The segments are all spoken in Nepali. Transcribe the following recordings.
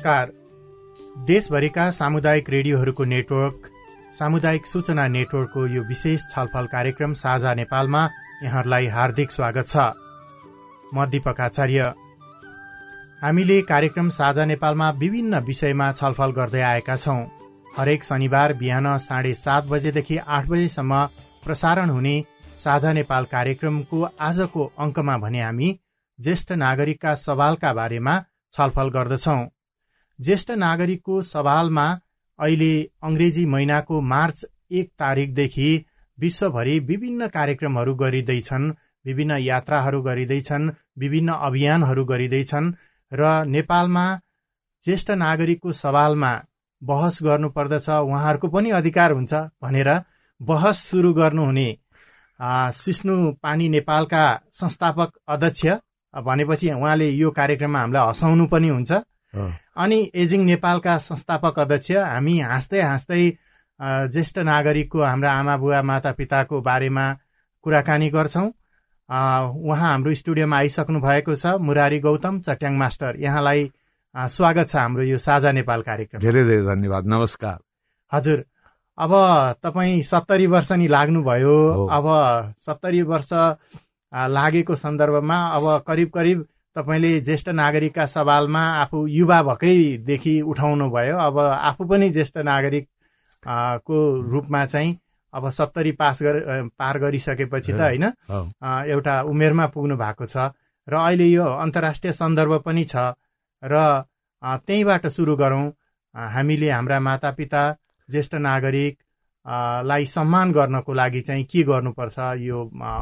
नमस्कार। देशभरिका सामुदायिक रेडियोहरूको नेटवर्क सामुदायिक सूचना नेटवर्कको यो विशेष छलफल कार्यक्रम साझा नेपालमा यहाँहरूलाई हार्दिक स्वागत छ। म दीपक आचार्य। हामीले कार्यक्रम साझा नेपालमा विभिन्न विषयमा छलफल गर्दै आएका छौं। हरेक शनिबार बिहान साढे सात बजेदेखि आठ बजेसम्म प्रसारण हुने साझा नेपाल कार्यक्रमको आजको अङ्कमा भने हामी ज्येष्ठ नागरिकका सवालका बारेमा छलफल गर्दछौं। ज्येष्ठ नागरिकको सवालमा अहिले अंग्रेजी महिनाको मार्च एक तारिकदेखि विश्वभरि विभिन्न कार्यक्रमहरू गरिँदैछन् विभिन्न यात्राहरू गरिँदैछन् विभिन्न अभियानहरू गरिँदैछन् र नेपालमा ज्येष्ठ नागरिकको सवालमा बहस गर्नुपर्दछ उहाँहरूको पनि अधिकार हुन्छ भनेर बहस सुरु गर्नुहुने सिस्नु पानी नेपालका संस्थापक अध्यक्ष भनेपछि उहाँले यो कार्यक्रममा हामीलाई हँसाउनु पनि हुन्छ। अनि एजिङ नेपालका संस्थापक अध्यक्ष हामी हाँस्दै हाँस्दै ज्येष्ठ नागरिकको हाम्रा आमा बुवा माता पिताको बारेमा कुराकानी गर्छौँ। उहाँ हाम्रो स्टुडियोमा आइसक्नु भएको छ मुरारी गौतम चट्याङ मास्टर। यहाँलाई स्वागत छ हाम्रो यो साझा नेपाल कार्यक्रम। धेरै धेरै धन्यवाद। नमस्कार। हजुर। अब तपाईँ सत्तरी वर्ष नि लाग्नुभयो। अब सत्तरी वर्ष लागेको सन्दर्भमा अब करिब करिब तपाईँले ज्येष्ठ नागरिकका सवालमा आफू युवा भएकैदेखि उठाउनु भयो अब आफू पनि ज्येष्ठ नागरिक को रूपमा चाहिँ अब सत्तरी पास गर पार गरिसकेपछि त होइन एउटा उमेरमा पुग्नु भएको छ। र अहिले यो अन्तर्राष्ट्रिय सन्दर्भ पनि छ। र त्यहीँबाट सुरु गरौँ। हामीले हाम्रा मातापिता ज्येष्ठ नागरिक लाई सम्मान गर्नको लागि चाहिँ के गर्नुपर्छ? यो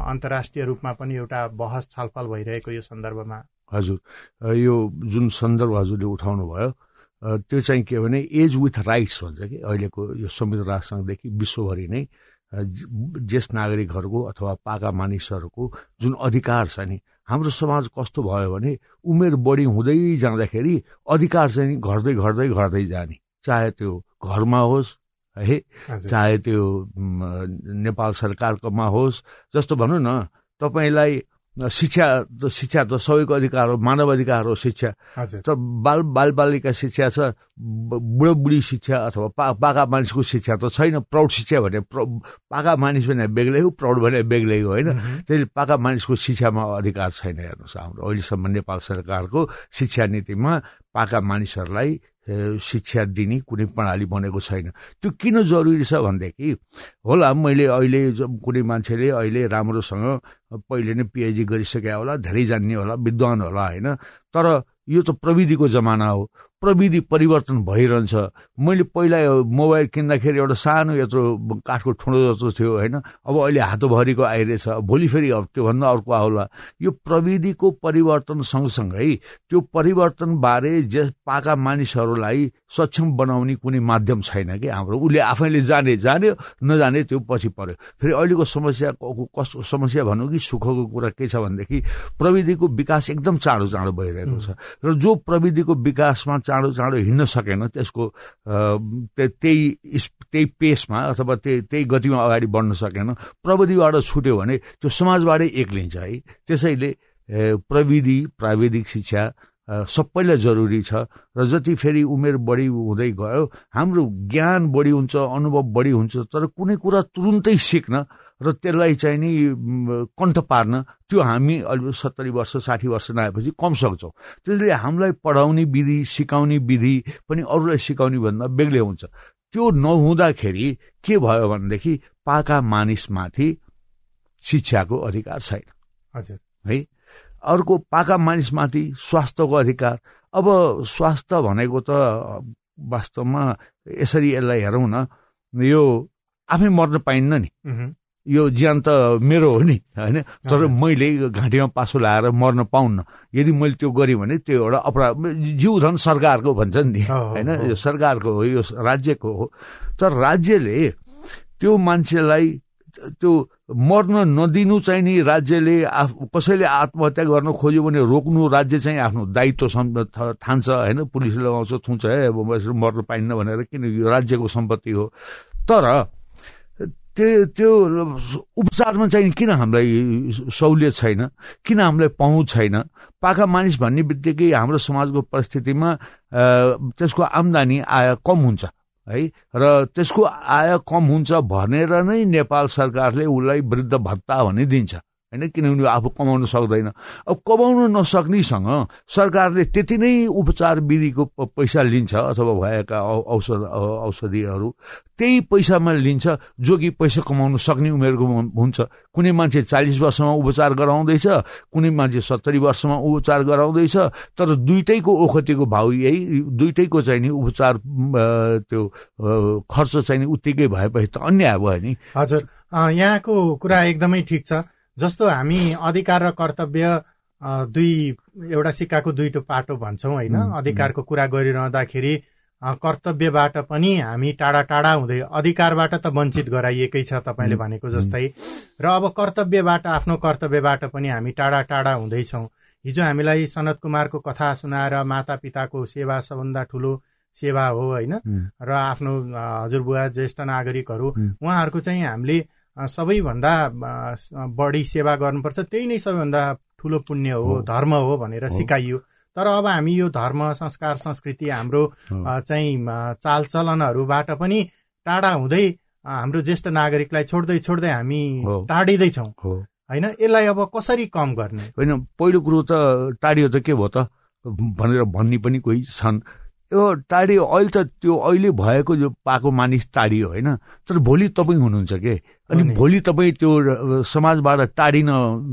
अन्तर्राष्ट्रिय रूपमा पनि एउटा बहस छलफल भइरहेको यो सन्दर्भमा। हजुर। यो जुन सन्दर्भ हजुरले उठाउनु भयो त्यो चाहिँ के भने एज विथ राइट्स भन्छ कि? अहिलेको यो संविधान राष्ट्रसङ्घदेखि विश्वभरि नै ज्येष्ठ नागरिकहरूको अथवा पाका मानिसहरूको जुन अधिकार छ नि हाम्रो समाज कस्तो भयो भने उमेर बढी हुँदै जाँदाखेरि अधिकार चाहिँ घट्दै घट्दै घट्दै जाने। चाहे त्यो घरमा होस् है चाहे त्यो नेपाल सरकारकोमा होस् जस्तो भनौँ न तपाईँलाई शिक्षा शिक्षा त सबैको अधिकार हो मानव अधिकार हो शिक्षा। तर बाल बाल बालिका शिक्षा छ बुढी शिक्षा अथवा पा पाका मानिसको शिक्षा त छैन प्रौढ शिक्षा भने पाका मानिस भने बेग्लै हो प्रौढ भने बेग्लै हो होइन? त्यसले पाका मानिसको शिक्षामा अधिकार छैन हेर्नुहोस् हाम्रो अहिलेसम्म नेपाल सरकारको शिक्षा नीतिमा पाका मानिसहरूलाई शिक्षा दिने कुनै प्रणाली बनेको छैन। त्यो किन जरुरी छ भनेदेखि होला मैले अहिले कुनै मान्छेले अहिले राम्रोसँग पहिले नै पिएचडी गरिसके होला धेरै जान्ने होला विद्वान होला होइन? तर यो त प्रविधिको जमाना हो। प्रविधि परिवर्तन भइरहन्छ। मैले पहिला मोबाइल किन्दाखेरि एउटा सानो यत्रो काठको ठुलो जस्तो थियो होइन? अब अहिले हातोभरिको आइरहेछ। भोलि फेरि त्योभन्दा अर्को आउला। यो प्रविधिको परिवर्तन सँगसँगै त्यो परिवर्तनबारे जे पाका मानिसहरूलाई सक्षम बनाउने कुनै माध्यम छैन कि? हाम्रो उसले आफैले जाने जान्यो नजाने त्यो पछि पर्यो। फेरि अहिलेको समस्या कस्तो समस्या भनौँ कि सुखको कुरा के छ भनेदेखि प्रविधिको विकास एकदम चाँडो चाँडो भइरहेको छ। र जो प्रविधिको विकासमा चाँडो चाँडो हिँड्न सकेन। त्यसको त्यही त्यही पेसमा अथवा त्यही त्यही गतिमा अगाडि बढ्न सकेन। प्रविधिबाट छुट्यो भने त्यो समाजबाटै एक्लिन्छ है। त्यसैले प्रविधि प्राविधिक शिक्षा सबैलाई जरुरी छ। र जति फेरि उमेर बढी हुँदै गयो हाम्रो ज्ञान बढी हुन्छ अनुभव बढी हुन्छ तर कुनै कुरा तुरुन्तै सिक्न र त्यसलाई चाहिँ नि कण्ठ पार्न त्यो हामी अहिले सत्तरी वर्ष साठी वर्ष नआएपछि कम सक्छौँ। त्यसले हामीलाई पढाउने विधि सिकाउने विधि पनि अरूलाई सिकाउने भन्दा बेग्लै हुन्छ। त्यो नहुँदाखेरि के भयो भनेदेखि पाका मानिसमाथि शिक्षाको अधिकार छैन। हजुर। है? अर्को पाका मानिसमाथि स्वास्थ्यको अधिकार। अब स्वास्थ्य भनेको त वास्तवमा यसरी यसलाई हेरौँ न यो आफै मर्न पाइन्न नि। यो ज्यान त मेरो हो नि होइन? तर मैले घाँटीमा पासो लगाएर मर्न पाउन्न। यदि मैले त्यो गरेँ भने त्यो एउटा अपराध जिउ धन सरकारको भन्छन् नि होइन? यो सरकारको हो यो राज्यको हो। तर राज्यले त्यो मान्छेलाई त्यो मर्न नदिनु चाहिँ नि राज्यले आफ कसैले आत्महत्या गर्न खोज्यो भने रोक्नु राज्य चाहिँ आफ्नो दायित्व ठान्छ होइन? पुलिसले लगाउँछ थुन्छ है अब मर्न पाइन्न भनेर किन यो राज्यको सम्पत्ति हो? तर त्यो त्यो उपचारमा चाहिँ किन हामीलाई सहुलियत छैन? किन हामीलाई पहुँच छैन? पाखा मानिस भन्ने बित्तिकै हाम्रो समाजको परिस्थितिमा त्यसको आम्दानी आय कम हुन्छ है? र त्यसको आय कम हुन्छ भनेर नै नेपाल सरकारले उसलाई वृद्ध भत्ता भन्ने दिन्छ होइन? किनभने आफू कमाउन सक्दैन। अब कमाउन नसक्नेसँग सरकारले त्यति नै उपचार विधिको पैसा लिन्छ अथवा भएका औषध औषधिहरू त्यही पैसामा लिन्छ जो कि पैसा कमाउन सक्ने उमेरको हुन्छ। कुनै मान्छे चालिस वर्षमा उपचार गराउँदैछ कुनै मान्छे सत्तरी वर्षमा उपचार गराउँदैछ तर दुइटैको ओखतीको भाउ यही दुइटैको चाहिँ नि उपचार त्यो खर्च चाहिँ उत्तिकै भएपछि त अन्याय भयो नि। हजुर। यहाँको कुरा एकदमै ठिक छ। जस्तो हामी अधिकार र कर्तव्य दुई एउटा सिक्काको दुईटो पाटो भन्छौँ होइन? अधिकारको कुरा गरिरहँदाखेरि कर्तव्यबाट पनि हामी टाढा टाढा हुँदै अधिकारबाट त वञ्चित गराइएकै छ तपाईँले भनेको जस्तै। र अब कर्तव्यबाट आफ्नो कर्तव्यबाट पनि हामी टाढा टाढा हुँदैछौँ। हिजो हामीलाई सनत कुमारको कथा सुनाएर माता पिताको सेवा सबभन्दा ठुलो सेवा हो होइन? र आफ्नो हजुरबुवा ज्येष्ठ नागरिकहरू उहाँहरूको चाहिँ हामीले सबैभन्दा बढी सेवा गर्नुपर्छ। त्यही नै सबैभन्दा ठुलो पुण्य हो धर्म हो भनेर सिकाइयो। तर अब हामी यो धर्म संस्कार संस्कृति हाम्रो चाहिँ चालचलनहरूबाट पनि टाढा हुँदै हाम्रो ज्येष्ठ नागरिकलाई छोड्दै छोड्दै हामी टाढिँदैछौँ। होइन? यसलाई अब कसरी कम गर्ने? होइन पहिलो कुरो त टाढियो त के भयो त? भनेर भन्ने पनि कोही छन्। यो टाढियो अहिले त त्यो अहिले भएको जो पाएको मानिस टाढियो होइन? तर भोलि तपाईँ हुनुहुन्छ के? अनि भोलि तपाईँ त्यो समाजबाट टाढिन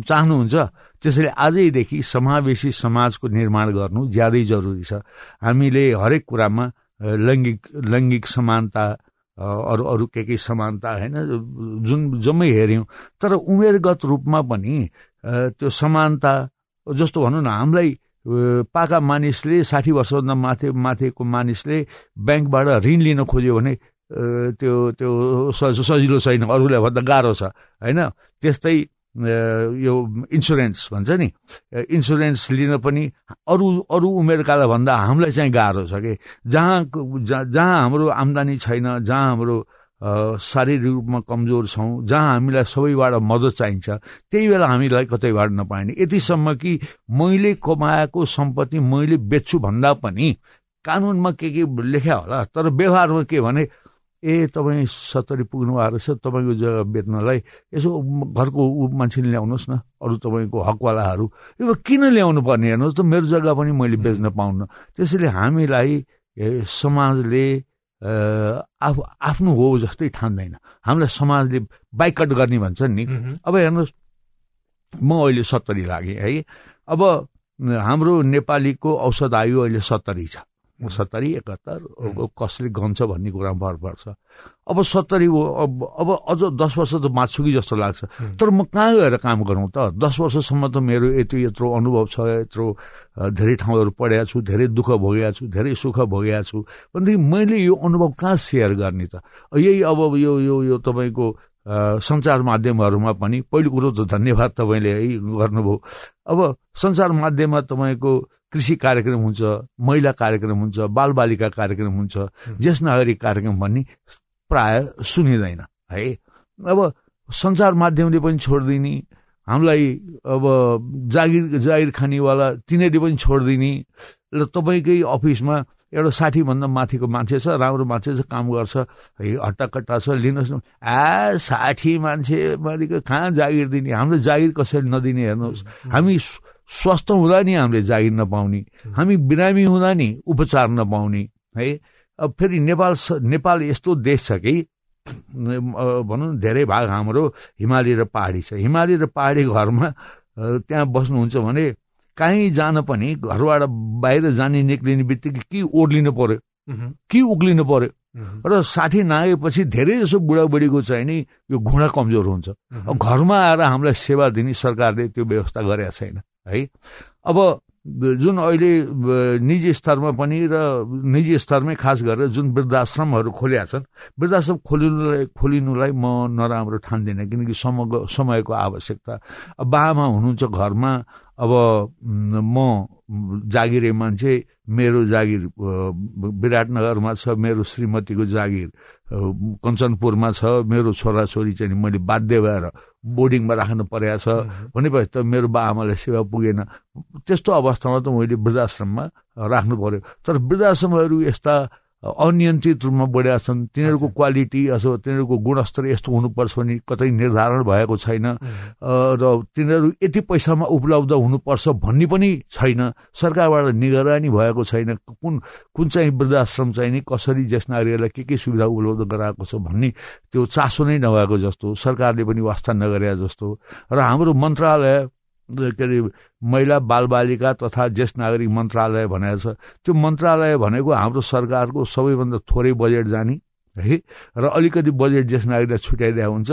चाहनुहुन्छ त्यसैले आजैदेखि समावेशी समाजको निर्माण गर्नु ज्यादै जरुरी छ। हामीले हरेक कुरामा लैङ्गिक लैङ्गिक समानता अरू अरू के के समानता होइन जुन जम्मै हेऱ्यौँ तर उमेरगत रूपमा पनि त्यो समानता जस्तो भनौँ न हामीलाई पाका मानिसले साठी वर्षभन्दा माथि माथिको मानिसले ब्याङ्कबाट ऋण लिन खोज्यो भने त्यो त्यो सजिलो छैन अरूलाई भन्दा गाह्रो छ होइन? त्यस्तै यो इन्सुरेन्स भन्छ नि इन्सुरेन्स लिन पनि अरू अरू उमेरकालाई भन्दा हामीलाई चाहिँ गाह्रो छ कि जहाँ जहाँ हाम्रो आम्दानी छैन जहाँ हाम्रो शारीरिक रूपमा कमजोर छौँ जहाँ हामीलाई सबैबाट मद्दत चाहिन्छ त्यही बेला हामीलाई कतैबाट नपाइने। यतिसम्म कि मैले कमाएको सम्पत्ति मैले बेच्छु भन्दा पनि कानुनमा के के लेख्या होला तर व्यवहारमा के भने ए तपाईँ सत्तरी पुग्नु भएको रहेछ तपाईँको जग्गा बेच्नलाई यसो घरको मान्छेले ल्याउनुहोस् न अरू तपाईँको हकवालाहरू। यो किन ल्याउनु पर्ने? हेर्नुहोस् त मेरो जग्गा पनि मैले बेच्न पाउन्न त्यसैले हामीलाई समाजले आफू आफ्नो हो जस्तै ठान्दैन। हामीलाई समाजले बाइकट गर्ने भन्छन् नि। अब हेर्नुहोस् म अहिले सत्तरी लागेँ है। अब हाम्रो नेपालीको औषध आयु अहिले सत्तरी छ। सत्तरी एकहत्तर कसले गन्छ भन्ने कुरामा भर पर्छ। अब सत्तरी अब अब अझ दस वर्ष त बाँच्छु कि जस्तो लाग्छ। तर म कहाँ गएर काम गरौँ त? दस वर्षसम्म त मेरो यति यत्रो अनुभव छ यत्रो धेरै ठाउँहरू पढेको छु धेरै दुःख भोगेको छु धेरै सुख भोगेको छु। भनेदेखि मैले यो अनुभव कहाँ सेयर गर्ने त? यही अब यो यो यो तपाईँको सञ्चार माध्यमहरूमा पनि पहिलो कुरो त धन्यवाद तपाईँले है गर्नुभयो। अब सञ्चार माध्यममा तपाईँको कृषि कार्यक्रम हुन्छ महिला कार्यक्रम हुन्छ बालबालिका कार्यक्रम हुन्छ ज्येष्ठ नागरिक कार्यक्रम भन्ने प्राय सुनिँदैन है। अब सञ्चार माध्यमले पनि छोडिदिने हामीलाई अब जागिर जागिर खानेवाला तिनीहरूले पनि छोडिदिने र तपाईँकै अफिसमा एउटा साठीभन्दा माथिको मान्छे छ राम्रो मान्छे छ काम गर्छ है हट्टाकट्टा छ लिनुहोस् न। आ साठी मान्छे कहाँ जागिर दिने? हाम्रो जागिर कसरी नदिने हेर्नुहोस्। हामी स्वस्थ हुँदा नि हामीले जागिर नपाउने। हामी बिरामी हुँदा नि उपचार नपाउने है। अब फेरि नेपाल नेपाल यस्तो देश छ कि भनौँ न धेरै भाग हाम्रो हिमाली र पहाडी छ। हिमाली र पहाडी घरमा त्यहाँ बस्नुहुन्छ भने काहीँ जान पनि घरबाट बाहिर जाने निक्लिने बित्तिकै के ओर्लिनु पर्यो? के उक्लिनु पर्यो? र साठी नागेपछि धेरै जसो बुढाबुढीको चाहिँ नि यो घुँडा कमजोर हुन्छ। घरमा आएर हामीलाई सेवा दिने सरकारले त्यो व्यवस्था गरेका छैन है? अब जुन अहिले निजी स्तरमा पनि र निजी स्तरमै खास गरेर जुन वृद्धाश्रमहरू खोलिया छन् वृद्धाश्रम खोलिनुलाई खोलिनुलाई म नराम्रो ठान्दिनँ किनकि समग्र समयको आवश्यकता। बाआमा हुनुहुन्छ घरमा अब म जागिरे मान्छे मेरो जागिर विराटनगरमा छ मेरो श्रीमतीको जागिर कञ्चनपुरमा छ मेरो छोराछोरी चाहिँ मैले बाध्य भएर बोर्डिङमा राख्नु परेको छ। भनेपछि त मेरो बा आमाले सेवा पुगेन। त्यस्तो अवस्थामा त मैले वृद्धाश्रममा राख्नु पर्यो। तर वृद्धाश्रमहरू यस्ता अनियन्त्रित रूपमा बढेका छन्। तिनीहरूको क्वालिटी अथवा तिनीहरूको गुणस्तर यस्तो हुनुपर्छ भने कतै निर्धारण भएको छैन। र तिनीहरू यति पैसामा उपलब्ध हुनुपर्छ भन्ने पनि छैन। सरकारबाट निगरानी भएको छैन। कुन कुन चाहिँ वृद्धाश्रम चाहिँ नि कसरी ज्येष्ठ नागरिकलाई के के सुविधा उपलब्ध गराएको छ भन्ने त्यो चासो नै नभएको जस्तो सरकारले पनि वास्ता नगरे जस्तो। र हाम्रो मन्त्रालय के अरे महिला बालबालिका तथा ज्येष्ठ नागरिक मन्त्रालय भनेको छ। त्यो मन्त्रालय भनेको हाम्रो सरकारको सबैभन्दा थोरै बजेट जाने है? र अलिकति बजेट ज्येष्ठ नागरिकलाई छुट्याइदिएको हुन्छ।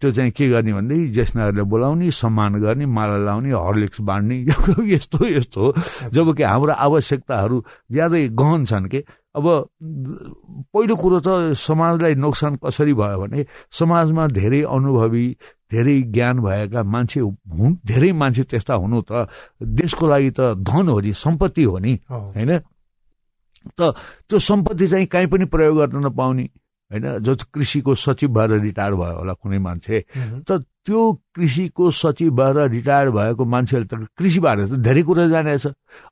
त्यो चाहिँ के गर्ने भनेदेखि ज्येष्ठ नागरिकलाई बोलाउने सम्मान गर्ने माला लाउने हर्लिक्स बाँड्ने यस्तो यस्तो हो। जब कि हाम्रो आवश्यकताहरू ज्यादै गहन छन् के? अब पहिलो कुरो त समाजलाई नोक्सान कसरी भयो भने समाजमा धेरै अनुभवी धेरै ज्ञान भएका मान्छे हुन् धेरै मान्छे त्यस्ता हुनु त देशको लागि त धन हो नि सम्पत्ति हो नि होइन? त त्यो सम्पत्ति चाहिँ कहीँ पनि प्रयोग गर्न नपाउने होइन? जो कृषिको सचिव भएर रिटायर भयो होला कुनै मान्छे त त्यो कृषिको सचिव भएर रिटायर भएको मान्छेले त कृषिबाट त धेरै कुरा जानेछ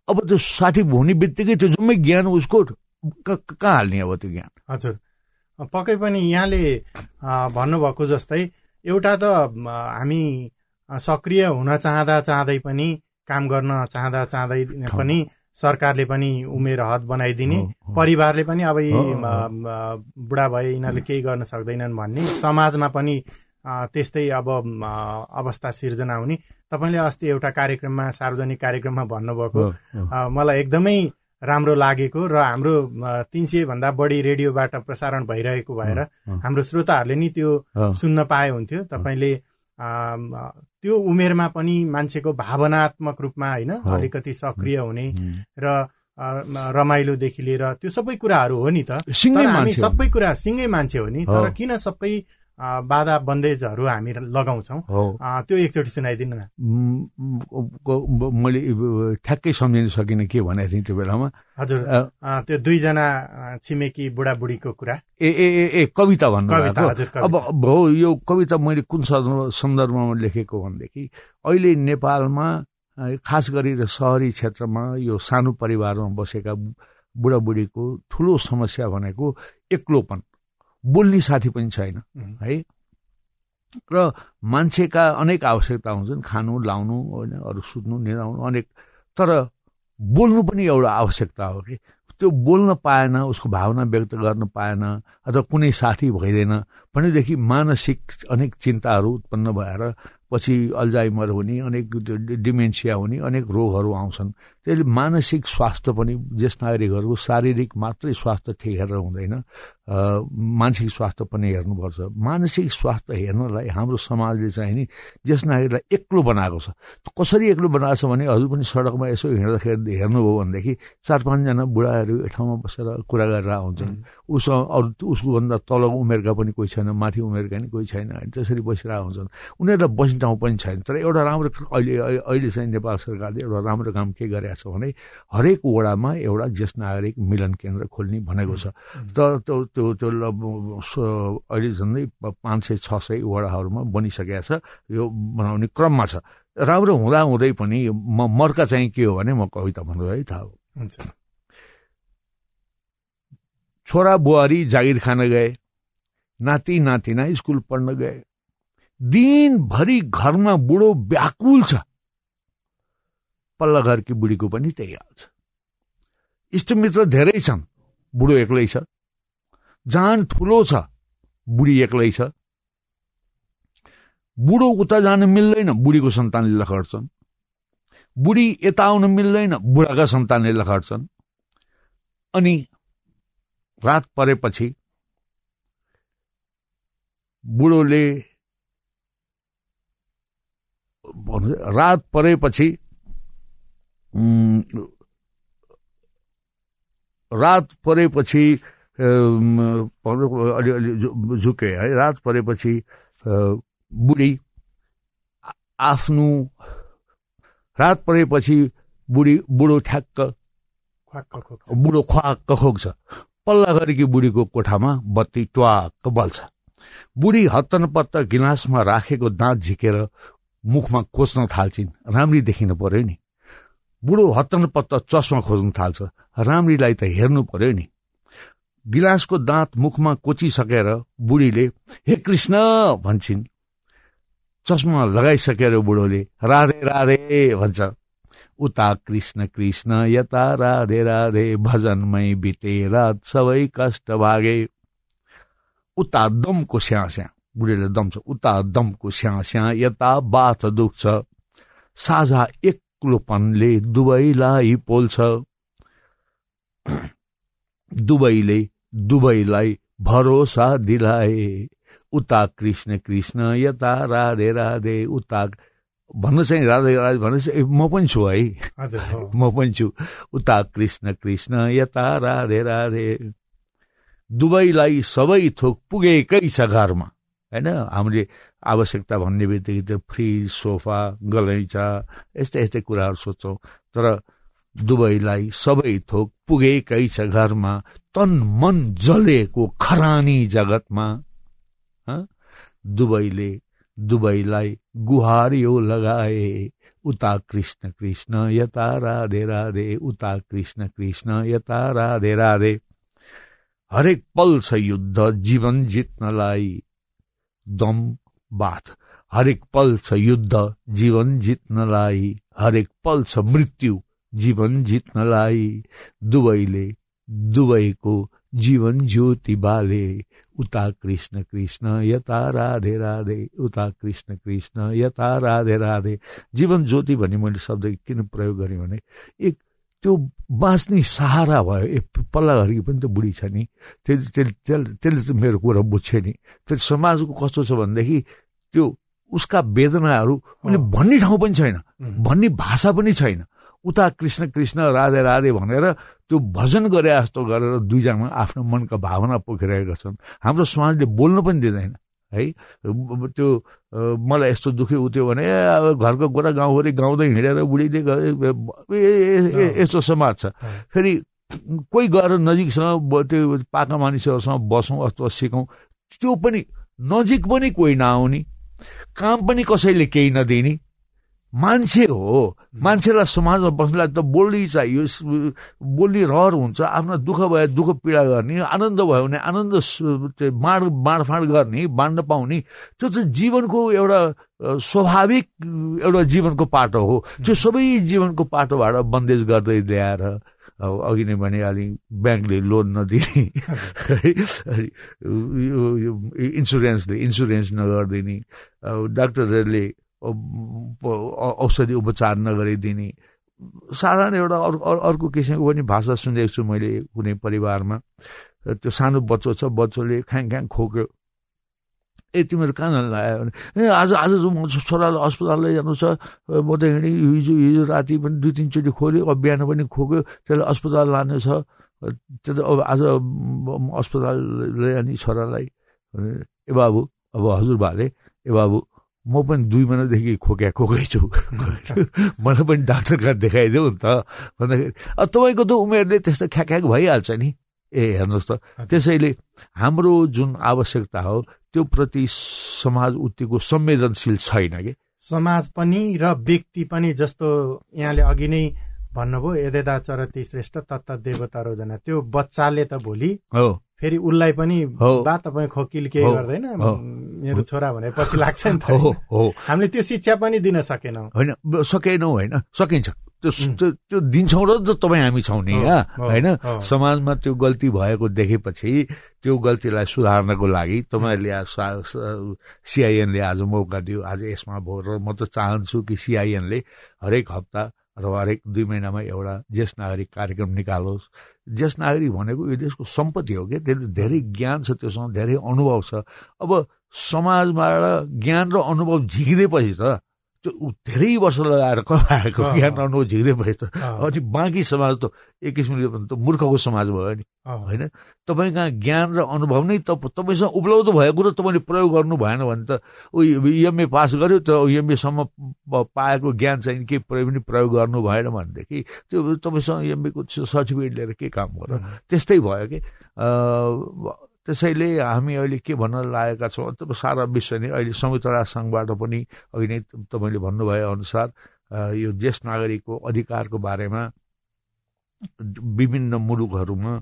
अब त्यो साठी हुने बित्तिकै त्यो जम्मै ज्ञान उसको कहाँ हाल्ने अब त्यो ज्ञान? हजुर। पक्कै पनि यहाँले भन्नुभएको जस्तै एउटा त हामी सक्रिय हुन चाहँदा चाहँदै पनि काम गर्न चाहँदा चाहँदै पनि सरकारले पनि उमेर हद बनाइदिने। परिवारले पनि अब बुढा भए यिनीहरूले केही गर्न सक्दैनन् भन्ने। समाजमा पनि त्यस्तै अब अवस्था सिर्जना हुने। तपाईँले अस्ति एउटा कार्यक्रममा सार्वजनिक कार्यक्रममा भन्नुभएको मलाई एकदमै राम्रो लागेको र हाम्रो तिन सय भन्दा बढी रेडियोबाट प्रसारण भइरहेको भएर हाम्रो श्रोताहरूले नि त्यो सुन्न पाए हुन्थ्यो। तपाईँले त्यो उमेरमा पनि मान्छेको भावनात्मक रूपमा होइन अलिकति सक्रिय हुने र रमाइलोदेखि लिएर त्यो सबै कुराहरू हो नि त। हामी सबै कुरा सिँगै मान्छे हो नि तर किन सबै बाधा बन्देजहरू हामी लगाउँछौँ। त्यो एकचोटि सुनाइदिनु न। मैले ठ्याक्कै सम्झिन सकिनँ के भनेको थिएँ त्यो बेलामा। हजुर। त्यो दुईजना छिमेकी बुढाबुढीको कुरा। ए ए ए ए कविता भन्नु अब भो यो कविता मैले कुन सन्दर्भमा लेखेको भनेदेखि अहिले नेपालमा खास गरेर सहरी क्षेत्रमा यो सानो परिवारमा बसेका बुढाबुढीको ठुलो समस्या भनेको एक्लोपन। बोल्ने साथी पनि छैन है? र मान्छेका अनेक आवश्यकता हुन्छन् खानु लाउनु होइन अरू सुत्नु निदाउनु अनेक। तर बोल्नु पनि एउटा आवश्यकता हो कि? त्यो बोल्न पाएन उसको भावना व्यक्त गर्न पाएन अथवा कुनै साथी भइदिएन भनेदेखि मानसिक अनेक चिन्ताहरू उत्पन्न भएर पछि अल्जाइमर हुने अनेक डिमेन्सिया हुने अनेक रोगहरू आउँछन्। त्यसले मानसिक स्वास्थ्य पनि ज्येष्ठ नागरिकहरूको शारीरिक मात्रै स्वास्थ्य ठिक हेरेर हुँदैन। मानसिक स्वास्थ्य पनि हेर्नुपर्छ। मानसिक स्वास्थ्य हेर्नलाई हाम्रो समाजले चाहिँ नि ज्येष्ठ नागरिकलाई एक्लो बनाएको छ। कसरी एक्लो बनाएको छ भने हजुर पनि सडकमा यसो हिँड्दाखेरि हेर्नुभयो भनेदेखि चार पाँचजना बुढाहरू ठाउँमा बसेर कुरा गरेर हुन्छन् उसँग अरू उसको भन्दा तल उमेरका पनि कोही छैन माथि उमेरका पनि कोही छैन त्यसरी बसिरहेको हुन्छन् उनीहरूलाई बस्ने ठाउँ पनि छैन। तर एउटा राम्रो अहिले अहिले चाहिँ नेपाल सरकारले एउटा राम्रो काम के गरेको छ भने हरेक वडामा एउटा ज्येष्ठ नागरिक मिलन केन्द्र खोल्ने भनेको छ। त त्यो त्यो अहिले झन्डै पाँच सय छ सय वडाहरूमा बनिसकेको छ। यो बनाउने क्रममा छ। राम्रो हुँदा हुँदै पनि म मर्का चाहिँ के हो भने म कविता भन्नु है थाहा हुन्छ। छोरा बुहारी जागिर खान गए नाति नातिना स्कुल पढ्न गए। दिनभरि घरमा बुढो व्याकुल छ। पल्ला घरकी बुढीको पनि त्यही हाल छ। इष्टमित्र धेरै छन्। बुढो एक्लै छ। जान ठुलो छ। बुढी एक्लै छ। बुढो उता जान मिल्दैन। बुढीको सन्तानले लखड्छन् बुढी यता आउन मिल्दैन। बुढाका सन्तानले लखड्छन् अनि रात परेपछि बुढोले रात परेपछि रात परेपछि अलिअलि झुके है। रात परेपछि बुढी आफ्नो रात परेपछि बुढी बुढो ठ्याक्क बुढो ख्वाक्क खोक्छ। पल्ला गरेकी बुढीको कोठामा बत्ती ट्वाक्क बल्छ। बुढी हत्तन पत्त गिलासमा राखेको दाँत झिकेर मुखमा कोच्न थाल्छिन्। राम्री देखिन पर्यो नि। बुढो हत्तन पत्त चस्मा खोज्न थाल्छ। राम्रीलाई त हेर्नु पर्यो नि। गिलासको दाँत मुखमा कोचिसकेर बुढीले हे कृष्ण! भन्छन्। चस्मा लगाइसकेर बुढोले राधे राधे! भन्छ। उता कृष्ण कृष्ण यता राधे राधे भजनमै बिते रात सबै कष्ट भागे। उता दमको स्या स्या बुढीले दम छ उता दमको स्या स्या यता बाथ दुख्छ। साझा एक्लोपनले दुवैलाई पोल्छ। दुवैले दुवैलाई भरोसा दिलाए। उता कृष्ण कृष्ण यता राधे राधे उता भन्नु चाहिँ राधे राधे भन्नु म पनि छु है। म पनि छु। उता कृष्ण कृष्ण यता राधे राधे। दुवैलाई सबै थोक पुगेकै छ घरमा। होइन हामीले आवश्यकता भन्ने बित्तिकै त्यो फ्रिज सोफा गलैँचा यस्तै यस्तै कुराहरू सोध्छौँ तर दुवैलाई सबै थोक पुगेकै छ घरमा तन मन जलेको खरानी जगतमा दुवैले दुवैलाई गुहारियो लगाए उता कृष्ण कृष्ण यता राधे राधे उता कृष्ण कृष्ण यता राधे राधे। हरेक पल छ युद्ध जीवन जित्नलाई दम बाथ हरेक पल छ युद्ध जीवन जित्नलाई हरेक पल छ मृत्यु जीवन जित्नलाई। दुवैले दुवैको जीवन ज्योति बाले। उता कृष्ण कृष्ण यता राधे राधे। उता कृष्ण कृष्ण यता राधे राधे। जीवन ज्योति भन्ने मैले शब्द किन प्रयोग गरेँ भने एक त्यो बाँच्ने सहारा भयो। ए पल्ला घरकी पनि त बुढी छ नि। त्यसले त्यसले त्यसले त मेरो कुरा बुझ्छ नि। त्यो समाजको कस्तो छ भनेदेखि त्यो उसका वेदनाहरू उसले भन्ने ठाउँ पनि छैन। भन्ने भाषा पनि छैन। उता कृष्ण कृष्ण राधे राधे भनेर त्यो भजन गरे जस्तो गरेर दुईजना आफ्नो मनका भावना पोखिरहेका छन्। हाम्रो समाजले बोल्नु पनि दिँदैन। है? त्यो मलाई यस्तो दुःखी उठ्यो भने घरको गोरा गाउँभरि गाउँदै हिँडेर बुढीले यस्तो समाज छ। फेरि कोही गएर नजिकसँग त्यो पाका मानिसहरूसँग बसौँ अथवा सिकौँ त्यो पनि नजिक पनि कोही नआउने काम पनि कसैले केही नदिने। मान्छे हो। मान्छेलाई समाजमा बस्नलाई त बोल्नै चाहियो बोल्ने रहर हुन्छ आफ्नो दुःख भए दुःख पीडा गर्ने आनन्द भयो भने आनन्द बाँड बाँडफाँड गर्ने बाँड्न पाउने त्यो चाहिँ जीवनको एउटा स्वाभाविक एउटा जीवनको पाटो हो। त्यो सबै जीवनको पाटोबाट बन्देज गर्दै ल्याएर अघि नै भने अलि ब्याङ्कले लोन नदिने इन्सुरेन्सले इन्सुरेन्स नगरिदिने डाक्टरहरूले औषधि उपचार नगरिदिने। साधारण एउटा अर्को किसिमको पनि भाषा सुनेको छु मैले कुनै परिवारमा। त्यो सानो बच्चो छ बच्चोले ख्याङ ख्याङ खोक्यो। ए तिमीहरू कहाँ लाग्यो भने ए आज आज छोरालाई अस्पताल लैजानु छ। म त हिँडेँ हिजो हिजो राति पनि दुई तिनचोटि खोल्यो अब बिहान पनि खोक्यो त्यसलाई अस्पताल लाने छ। त्यो त अब आज अस्पताल लैजाने छोरालाई। ए बाबु अब हजुरबाले ए बाबु म पनि दुई महिनादेखि खोक्या खोकै छु मलाई पनि डाक्टर कहाँ देखाइदेऊ नि त। भन्दाखेरि तपाईँको त उमेरले त्यस्तो ख्याख्याक भइहाल्छ नि। ए हेर्नुहोस् त। त्यसैले हाम्रो जुन आवश्यकता हो त्यो प्रति समाज उत्तिको संवेदनशील छैन कि? समाज पनि र व्यक्ति पनि जस्तो यहाँले अघि नै भन्नुभयो यदेदा चरती श्रेष्ठ तत्त देवता रोजना। त्यो बच्चाले त भोलि हो। फेरि उसलाई पनि बा तपाईँ खोकिल केही गर्दैन। मेरो छोरा भने पछि लाग्छ नि त हामीले त्यो शिक्षा पनि दिन सकेनौँ। होइन सकेनौँ होइन सकिन्छ। त्यो त्यो दिन्छौँ र तपाईँ हामी छौँ नि होइन? समाजमा त्यो गल्ती भएको देखेपछि त्यो गल्तीलाई सुधार्नको लागि तपाईँहरूले सिआइएनले आज मौका दियो। आज यसमा भयो र म त चाहन्छु कि सिआइएनले हरेक हप्ता अथवा हरेक दुई महिनामा एउटा ज्येष्ठ नागरिक कार्यक्रम निकालोस्। ज्येष्ठ नागरिक भनेको यो देशको सम्पत्ति हो क्या? त्यसले धेरै ज्ञान छ त्योसँग धेरै अनुभव छ। अब समाजबाट ज्ञान र अनुभव झिकिँदैपछि त। त्यो धेरै वर्ष लगाएर कमाएको ज्ञान अनुभव झिक्दै भयो त अनि बाँकी समाज त एक किसिमले त मूर्खको समाज भयो नि होइन? तपाईँ कहाँ ज्ञान र अनुभव नै तपाईँसँग उपलब्ध भएको र तपाईँले प्रयोग गर्नु भएन भने त ऊ इएमए पास गर्यो त इएमएसम्म पाएको ज्ञान चाहिँ केही प्रयोग पनि प्रयोग गर्नु भएन भनेदेखि त्यो तपाईँसँग इएमएको सर्टिफिकेट लिएर के काम गर। त्यस्तै भयो कि। त्यसैले हामी अहिले के भन्न लागेका छौँ? त सारा विश्व नै अहिले संयुक्त राष्ट्र सङ्घबाट पनि अघि नै तपाईँले भन्नुभए अनुसार यो ज्येष्ठ नागरिकको अधिकारको बारेमा विभिन्न मुलुकहरूमा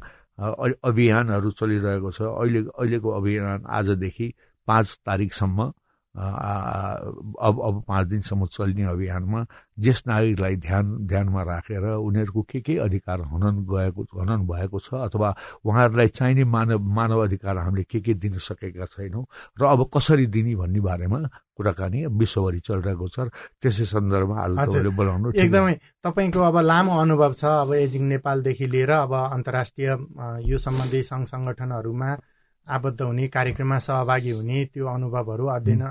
अभियानहरू चलिरहेको छ। अहिले अहिलेको अभियान आजदेखि पाँच तारिकसम्म अब अब पाँच दिनसम्म चल्ने अभियानमा ज्येष्ठ नागरिकलाई ध्यान ध्यानमा राखेर उनीहरूको के के अधिकार हनन गएको हनन भएको छ अथवा उहाँहरूलाई चाहिने मानव मानव अधिकार हामीले के के दिन सकेका छैनौँ र अब कसरी दिने भन्ने बारेमा कुराकानी विश्वभरि चलिरहेको छ त्यसै सन्दर्भमा आज तपाईँले बोलाउनु एकदमै तपाईँको अब लामो अनुभव छ अब एजिङ नेपालदेखि लिएर अब अन्तर्राष्ट्रिय यो सम्बन्धी सङ्घ सङ्गठनहरूमा आबद्ध हुने कार्यक्रममा सहभागी हुने त्यो अनुभवहरू अध्ययन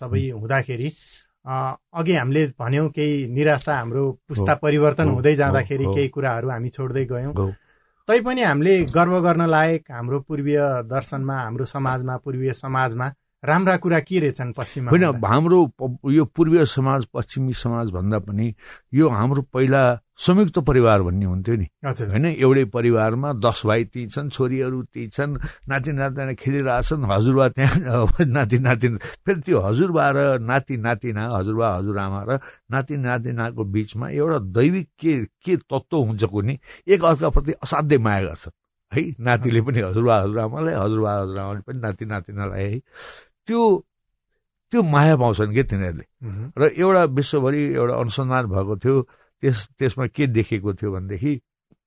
सबै हुँदाखेरि अघि हामीले भन्यौँ केही निराशा हाम्रो पुस्ता परिवर्तन हुँदै जाँदाखेरि केही कुराहरू हामी छोड्दै गयौँ। तैपनि हामीले गर्व गर्न लायक हाम्रो पूर्वीय दर्शनमा हाम्रो समाजमा पूर्वीय समाजमा राम्रा कुरा के रहेछन् पश्चिममा होइन हाम्रो यो पूर्वीय समाज पश्चिमी समाज भन्दा पनि यो हाम्रो पहिला संयुक्त परिवार भन्ने हुन्थ्यो नि। होइन? एउटै परिवारमा दस भाइ ती छन् छोरीहरू ती छन् नाति नातिना खेलिरहेछन् हजुरबा त्यहाँ नाति नातिना फेरि त्यो हजुरबा र नाति नातिना हजुरबा हजुरआमा र नाति नातिनाको बिचमा एउटा दैविक के के तत्त्व हुन्छ कुनै एक अर्काप्रति असाध्यै माया गर्छ। है? नातिले पनि हजुरबा हजुरआमालाई हजुरबा हजुरआमाले पनि नाति नातिनालाई है? त्यो त्यो माया पाउँछन् कि तिनीहरूले? र एउटा विश्वभरि एउटा अनुसन्धान भएको थियो। त्यस त्यसमा के देखेको थियो भनेदेखि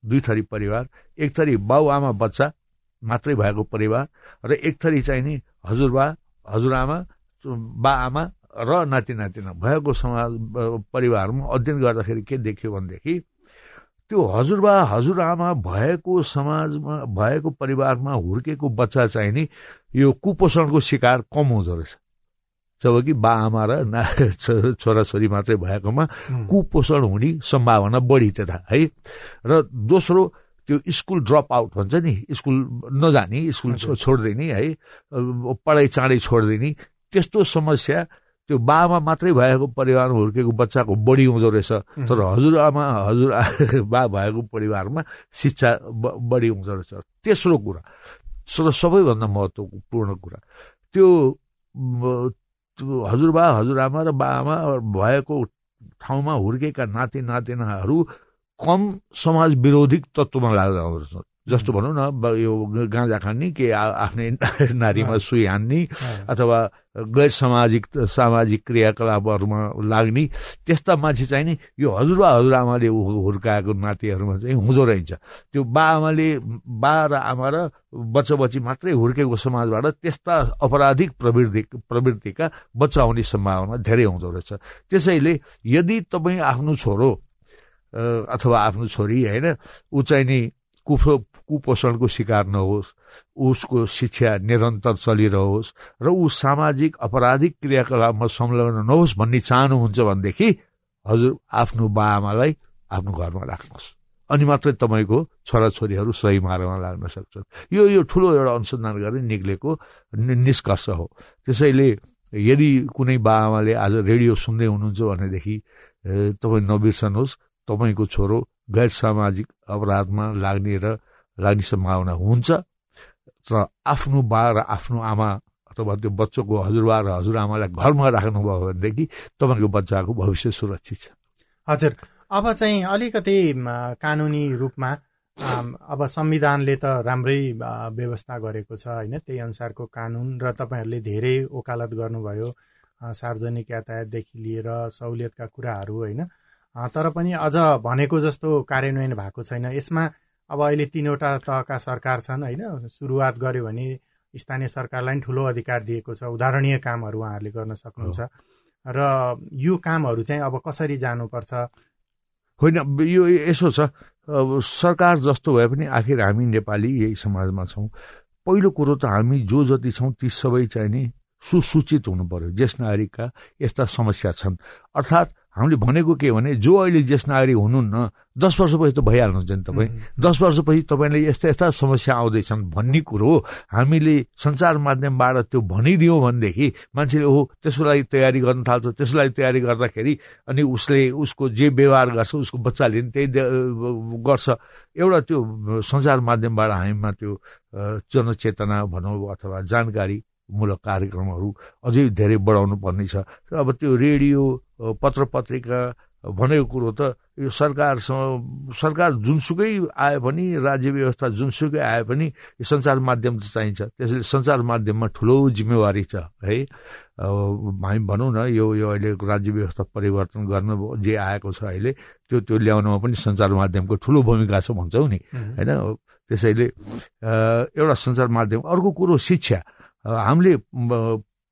दुई थरी परिवार एक थरी बाउ बच्चा मात्रै भएको परिवार र एक थरी चाहिँ नि हजुरबा हजुरआमा बा आमा र नाति नातिना भएको समाज परिवारमा अध्ययन गर्दाखेरि के देखियो भनेदेखि त्यो हजुरबा हजुरआमा भएको समाजमा भएको परिवारमा हुर्केको बच्चा चाहिँ नि यो कुपोषणको शिकार कम हुँदो रहेछ। जब कि बा आमा र छोराछोरी मात्रै भएकोमा कुपोषण हुने सम्भावना बढी त्यता है? र दोस्रो त्यो स्कुल ड्रप आउट भन्छ नि स्कुल नजाने स्कुल छोडिदिने है? पढाइ चाँडै छोडिदिने त्यस्तो समस्या त्यो बामा मात्रै भएको परिवारमा हुर्केको बच्चाको बढी हुँदो रहेछ। तर हजुरआमा हजुर बा भएको परिवारमा शिक्षा बढी हुँदो रहेछ। तेस्रो कुरा सबैभन्दा महत्त्वपूर्ण कुरा त्यो हजुरबा हजुरआमा र बाआमा भएको ठाउँमा हुर्केका नाति नातिनाहरू कम समाज विरोधी तत्त्वमा लाग्दा जस्तो भनौँ न यो गाँजा खाने के आफ्नै नारीमा सुई हान्ने अथवा गैर सामाजिक सामाजिक क्रियाकलापहरूमा लाग्ने त्यस्ता मान्छे चाहिँ नि यो हजुरबा हजुरआमाले हुर्काएको नातिहरूमा चाहिँ हुँदो रहेछ। त्यो बा आमाले बा र आमा र बच्चा बच्ची मात्रै हुर्केको समाजबाट त्यस्ता अपराधिक प्रवृत्ति प्रवृत्तिका बच्चा आउने सम्भावना धेरै हुँदो रहेछ। त्यसैले यदि तपाईँ आफ्नो छोरो अथवा आफ्नो छोरी होइन ऊ चाहिँ नि कुफो कुपोषणको शिकार नहोस् उसको शिक्षा निरन्तर चलिरहोस् र ऊ सामाजिक अपराधिक क्रियाकलापमा संलग्न नहोस् भन्ने चाहनुहुन्छ भनेदेखि हजुर आफ्नो बाआमालाई आफ्नो घरमा राख्नुहोस्। अनि मात्रै तपाईँको छोराछोरीहरू सही मार्गमा लाग्न सक्छन्। यो यो ठुलो एउटा अनुसन्धान गरेर निक्लेको निष्कर्ष हो। त्यसैले यदि कुनै बाआमाले आज रेडियो सुन्दै हुनुहुन्छ भनेदेखि तपाईँ नबिर्सनुहोस् तपाईँको छोरो गैर सामाजिक अपराधमा लाग्ने र लाग्ने सम्भावना हुन्छ। र आफ्नो बा र आफ्नो आमा अथवा त्यो बच्चोको हजुरबा र हजुरआमालाई घरमा राख्नुभयो भनेदेखि तपाईँको बच्चाको भविष्य सुरक्षित छ। हजुर। अब चाहिँ अलिकति कानुनी रूपमा अब संविधानले त राम्रै व्यवस्था गरेको छ होइन। त्यही अनुसारको कानुन र तपाईँहरूले धेरै ओकालत गर्नुभयो सार्वजनिक यातायातदेखि लिएर सहुलियतका कुराहरू होइन। तर पनि अझ भनेको जस्तो कार्यान्वयन भएको छैन। यसमा अब अहिले तिनवटा तहका सरकार छन् होइन? सुरुवात गर्यो भने स्थानीय सरकारलाई पनि ठुलो अधिकार दिएको छ। उदाहरणीय कामहरू उहाँहरूले गर्न सक्नुहुन्छ। र यो कामहरू चाहिँ अब कसरी जानुपर्छ? होइन यो यसो छ। सरकार जस्तो भए पनि आखिर हामी नेपाली यही समाजमा छौँ। पहिलो कुरो त हामी जो जति छौँ ती सबै चाहिँ नि सुसूचित हुनु पर्यो। ज्येष्ठ नागरिकका यस्ता समस्या छन्। अर्थात् हामीले भनेको के भने जो अहिले ज्येष्ठ नागरिक हुनुहुन्न दस वर्षपछि त भइहाल्नुहुन्छ नि तपाईँ दस वर्षपछि तपाईँले यस्ता यस्ता समस्या आउँदैछन् भन्ने कुरो हामीले सञ्चार माध्यमबाट त्यो भनिदियौँ भनेदेखि मान्छेले हो त्यसको लागि तयारी गर्न थाल्छ त्यसको लागि तयारी गर्दाखेरि अनि उसले उसको जे व्यवहार गर्छ उसको बच्चाले पनि त्यही गर्छ। एउटा त्यो सञ्चार माध्यमबाट हामीमा त्यो जनचेतना भनौँ अथवा जानकारी मूलक कार्यक्रमहरू अझै धेरै बढाउनु पर्ने छ अब त्यो रेडियो पत्र पत्रिका भनेको कुरो त यो सरकारसँग सरकार जुनसुकै आए पनि राज्य व्यवस्था जुनसुकै आए पनि यो सञ्चार माध्यम त चाहिन्छ। त्यसैले सञ्चार माध्यममा ठुलो जिम्मेवारी छ है। हामी भनौँ न यो यो अहिले राज्य व्यवस्था परिवर्तन गर्न जे आएको छ अहिले त्यो त्यो ल्याउनमा पनि सञ्चार माध्यमको ठुलो भूमिका छ भन्छौँ नि। होइन? त्यसैले एउटा सञ्चार माध्यम अर्को कुरो शिक्षा। हामीले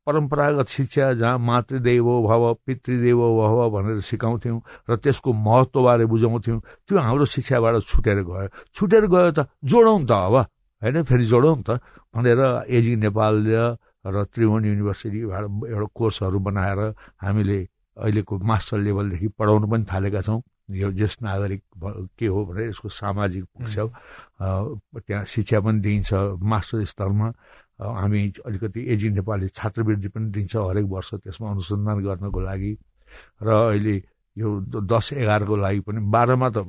परम्परागत शिक्षा जहाँ मातृदेवो भव पितृदेवो भव भनेर सिकाउँथ्यौँ र त्यसको महत्त्वबारे बुझाउँथ्यौँ त्यो हाम्रो शिक्षाबाट छुटेर गयो। छुटेर गयो त जोडौँ त अब होइन? फेरि जोडौँ त भनेर एजी नेपाल र त्रिभुवन युनिभर्सिटीबाट एउटा कोर्सहरू बनाएर हामीले अहिलेको मास्टर लेभलदेखि पढाउनु पनि थालेका छौँ। यो ज्येष्ठ नागरिक के हो भने यसको सामाजिक पक्ष त्यहाँ शिक्षा पनि दिइन्छ मास्टर स्तरमा। हामी अलिकति एजी नेपाली छात्रवृत्ति पनि दिन्छ हरेक वर्ष त्यसमा अनुसन्धान गर्नको लागि। र अहिले यो दस एघारको लागि पनि बाह्रमा त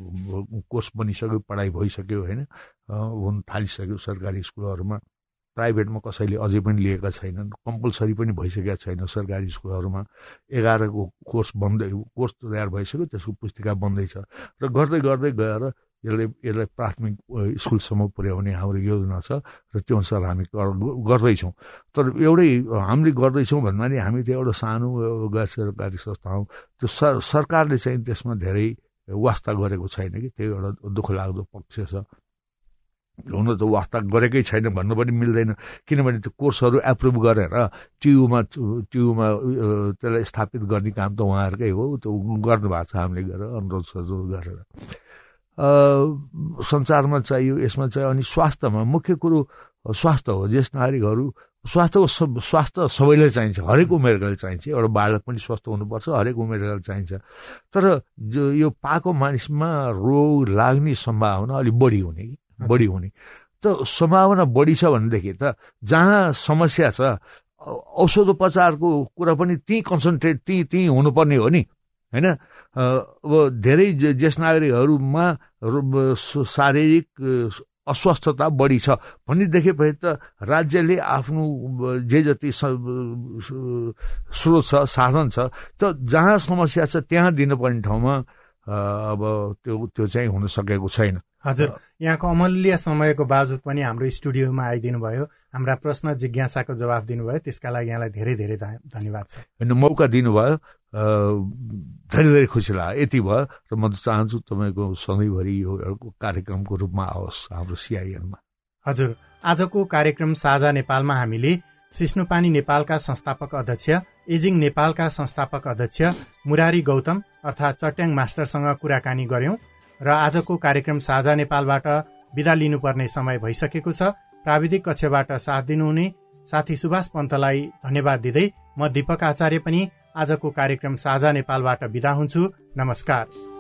कोर्स बनिसक्यो पढाइ भइसक्यो होइन? हुन थालिसक्यो सरकारी स्कुलहरूमा। प्राइभेटमा कसैले अझै पनि लिएका छैनन् कम्पलसरी पनि भइसकेका छैन सरकारी स्कुलहरूमा। एघारको कोर्स बन्दै कोर्स तयार भइसक्यो त्यसको पुस्तिका बन्दैछ। र गर्दै गर्दै गएर यसले यसलाई प्राथमिक स्कुलसम्म पुर्याउने हाम्रो योजना छ र त्यो अनुसार हामी गर्दैछौँ। तर एउटै हामीले गर्दैछौँ भन्दा नि हामी त्यो एउटा सानो गैर सरकारी संस्था हौँ। त्यो सरकारले चाहिँ त्यसमा धेरै वास्ता गरेको छैन कि त्यो एउटा दुःख लाग्दो पक्ष छ। हुन त वास्ता गरेकै छैन भन्नु पनि मिल्दैन। किनभने त्यो कोर्सहरू एप्रुभ गरेर टियुमा टियुमा त्यसलाई स्थापित गर्ने काम त उहाँहरूकै हो। त्यो गर्नुभएको छ हामीले गरेर अनुरोध सरोध गरेर। सञ्चारमा चाहियो यसमा चाहिँ अनि स्वास्थ्यमा मुख्य कुरो स्वास्थ्य हो। ज्येष्ठ नागरिकहरू स्वास्थ्यको स्वास्थ्य सबैलाई चाहिन्छ। हरेक उमेरकाले चाहिन्छ। एउटा बालक पनि स्वस्थ हुनुपर्छ हरेक उमेरकाले चाहिन्छ। तर जो यो पाएको मानिसमा रोग लाग्ने सम्भावना अलिक बढी हुने कि? बढी हुने। त सम्भावना बढी छ भनेदेखि त जहाँ समस्या छ औषधोपचारको कुरा पनि त्यहीँ कन्सन्ट्रेट त्यहीँ त्यहीँ हुनुपर्ने हो नि। होइन? अब धेरै ज्येष्ठ नागरिकहरूमा शारीरिक अस्वस्थता बढी छ। भन्ने देखेपछि त राज्यले आफ्नो जे जति स्रोत छ साधन छ त जहाँ समस्या छ त्यहाँ दिनुपर्ने ठाउँमा अब त्यो त्यो चाहिँ हुन सकेको छैन। हजुर यहाँको अमूल्य समयको बावजुद पनि हाम्रो स्टुडियोमा आइदिनु भयो हाम्रा प्रश्न जिज्ञासाको जवाफ दिनुभयो। त्यसका लागि यहाँलाई धेरै धेरै धन्यवाद छ होइन मौका दिनुभयो। धेरै धेरै खुसी लाग्यो। यति भयो र म चाहन्छु तपाईँको सधैँभरि यो कार्यक्रमको रूपमा आओस् हाम्रो सिआइएनमा। हजुर आजको कार्यक्रम साझा नेपालमा हामीले सिस्नुपानी नेपालका संस्थापक अध्यक्ष एजिङ नेपालका संस्थापक अध्यक्ष मुरारी गौतम अर्थात् चट्याङ मास्टरसँग कुराकानी गर्यौं र आजको कार्यक्रम साझा नेपालबाट विदा लिनुपर्ने समय भइसकेको छ। प्राविधिक कक्षबाट साथ दिनुहुने साथी सुभाष पन्तलाई धन्यवाद दिँदै म दीपक आचार्य पनि आजको कार्यक्रम साझा नेपालबाट विदा हुन्छु। नमस्कार।